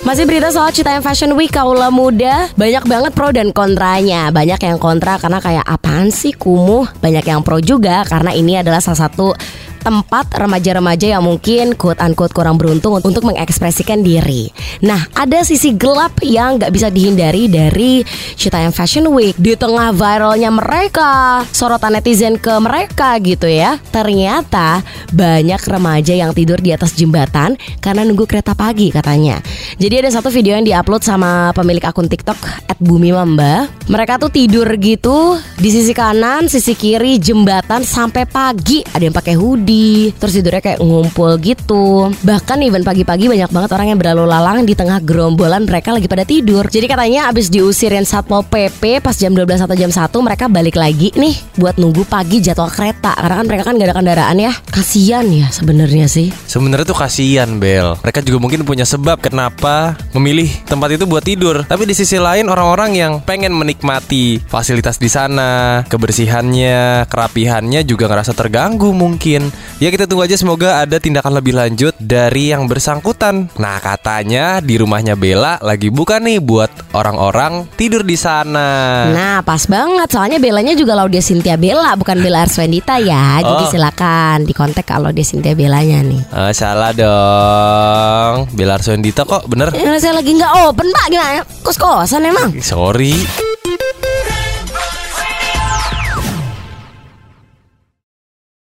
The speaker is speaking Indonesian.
Masih berita soal Citayam Fashion Week Kaula muda. Banyak banget pro dan kontranya. Banyak yang kontra karena kayak apaan sih kumuh? Banyak yang pro juga karena ini adalah salah satu tempat remaja-remaja yang mungkin quote unquote kurang beruntung untuk mengekspresikan diri. Nah, ada sisi gelap yang nggak bisa dihindari dari Citayam Fashion Week di tengah viralnya mereka, sorotan netizen ke mereka gitu ya. Ternyata banyak remaja yang tidur di atas jembatan karena nunggu kereta pagi katanya. Jadi ada satu video yang diupload sama pemilik akun TikTok @bumimamba. Mereka tuh tidur gitu di sisi kanan, sisi kiri jembatan sampai pagi. Ada yang pakai hoodie hoodie Terus tidurnya kayak ngumpul gitu Bahkan even pagi-pagi banyak banget orang yang berlalu lalang Di tengah gerombolan mereka lagi pada tidur Jadi katanya abis diusirin Satpol PP Pas jam 12 atau jam 1 mereka balik lagi nih Buat nunggu pagi jadwal kereta Karena kan mereka kan gak ada kendaraan ya Kasian ya sebenarnya sih Sebenarnya tuh kasihan Bel. Mereka juga mungkin punya sebab kenapa memilih tempat itu buat tidur. Tapi di sisi lain orang-orang yang pengen menikmati fasilitas di sana, kebersihannya, kerapihannya juga ngerasa terganggu mungkin. Ya kita tunggu aja semoga ada tindakan lebih lanjut dari yang bersangkutan. Nah katanya di rumahnya Bella lagi buka nih buat orang-orang tidur di sana. Nah pas banget Soalnya Belanya juga Laudia Cynthia Bella Bukan Bella Arswendita ya Jadi Oh. silakan di kontak kalau dia Cynthia Bellanya nih Ah, salah dong Bella Arswendita kok bener Eh, Saya lagi nggak open pak Gimana? Kos-kosan emang Sorry